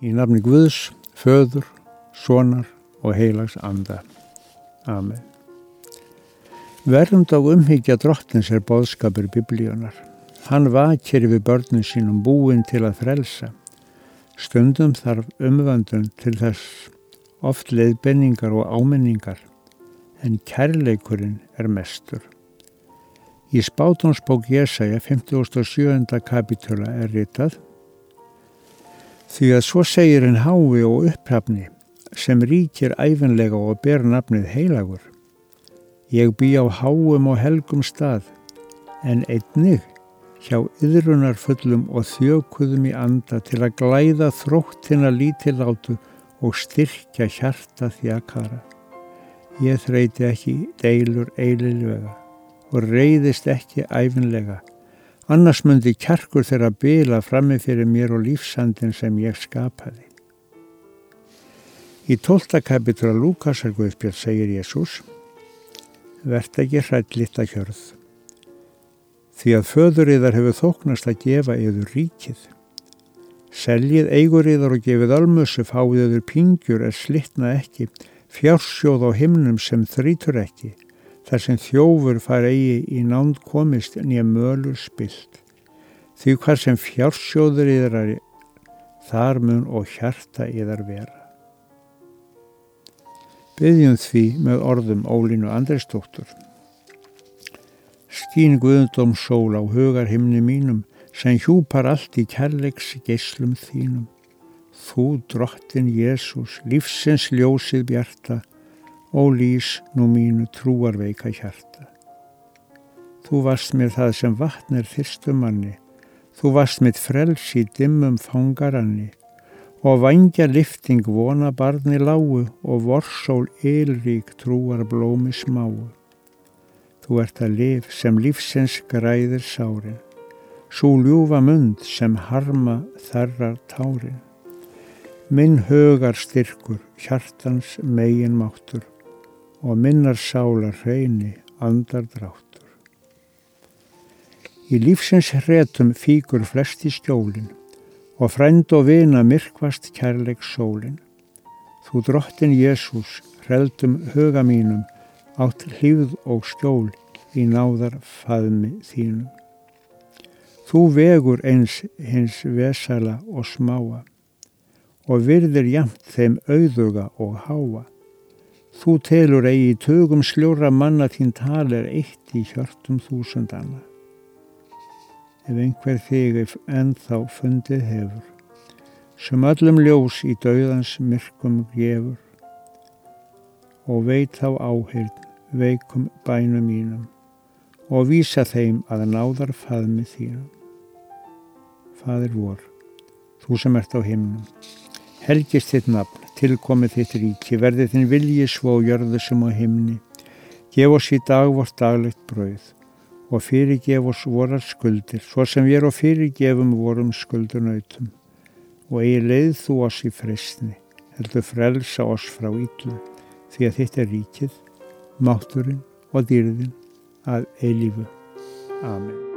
Í nafni Guðs, föður, sonar og heilags anda. Amen. Verðund á umhyggja drottins er bóðskapur biblíunar. Hann vakir við börnum sínum búin til að frelsa. Stundum þarf umvöndun til þess oft leiðbenningar og áminningar, en kærleikurinn er mestur. Í spátónsbók Jésaja 57. kapitula er ritað Því að svo segir en hái og upphafni sem ríkir æfinlega og ber nafnið heilagur. Ég bý á háum og helgum stað en einnig hjá yðrunar fullum og þjökuðum í anda til að glæða þróttina lítilátu og styrkja hjarta þjakara. Ég þreyti ekki deilur eililvega og reyðist ekki æfinlega annars myndi kjarkur þeirra bila frammi fyrir mér og lífsandin sem ég skapaði. Í tólta kapitra Lúkasar Guðspjörn segir Jésús Vert ekki hrætt lita hjörð því að föðuriðar hefur þóknast að gefa yður ríkið. Seljið eiguriðar og gefið almössu fáið yður pingjur er slittna ekki, fjársjóð á himnum sem þrítur ekki, þar sem þjófur far eigi í nánd komist nýja mölur spilt. Því hvað sem fjársjóður yðar þar mun og hjarta yðar vera. Byggjum því með orðum Ólínu Andresdóttur. Skín Guðundóm sól á hugar himni mínum sem hjúpar allt í kærleiks geyslum þínum. Þú drottin Jésús, lífsins ljósið bjarta og lýs nú mínu trúarveika hjarta. Þú varst mér það sem vatnir þyrstum manni, þú varst mitt frels í dimmum fangaranni og vangja lifting vona barni lágu og vorsól ylrík trúar blómi smáu. Þú ert að lif sem lífsins græðir sárin, svo ljúfa mund sem harma þarrar tárin. Minn högar styrkur, hjartans megin máttur og minnar sálar hreini andar dráttur. Í lífsins hretum fíkur flest í skjólinn og frænd og vina myrkvast kærleik sólin. Þú drottin Jésús, hreldum huga mínum, átt hlýð og skjól í náðar faðmi þínum. Þú vegur eins hins vesala og smáa og virðir jamt þeim auðuga og háa. Þú telur eigi í tögum sljóra manna þín taler eitt í hjörtum þúsundana ef einhver þig ennþá fundið hefur, sem öllum ljós í dauðans myrkum gefur og veit þá áheyrn veikum bænum mínum og vísa þeim að náðar faðmi þínum. Fadir vor, þú sem ert á himnum, helgist þitt nafn, tilkomið þitt ríki, verði þinn vilji svo gjörðu sem á himni, gef oss í dag vort daglegt brauð og fyrirgef oss vorar skuldir, svo sem við erum fyrirgefum vorum skuldunautum og eigi leið þú oss í freysni, heldur frelsa oss frá ítlu, því að þetta er ríkið, mátturinn og dýrðin að eilífu. Amen.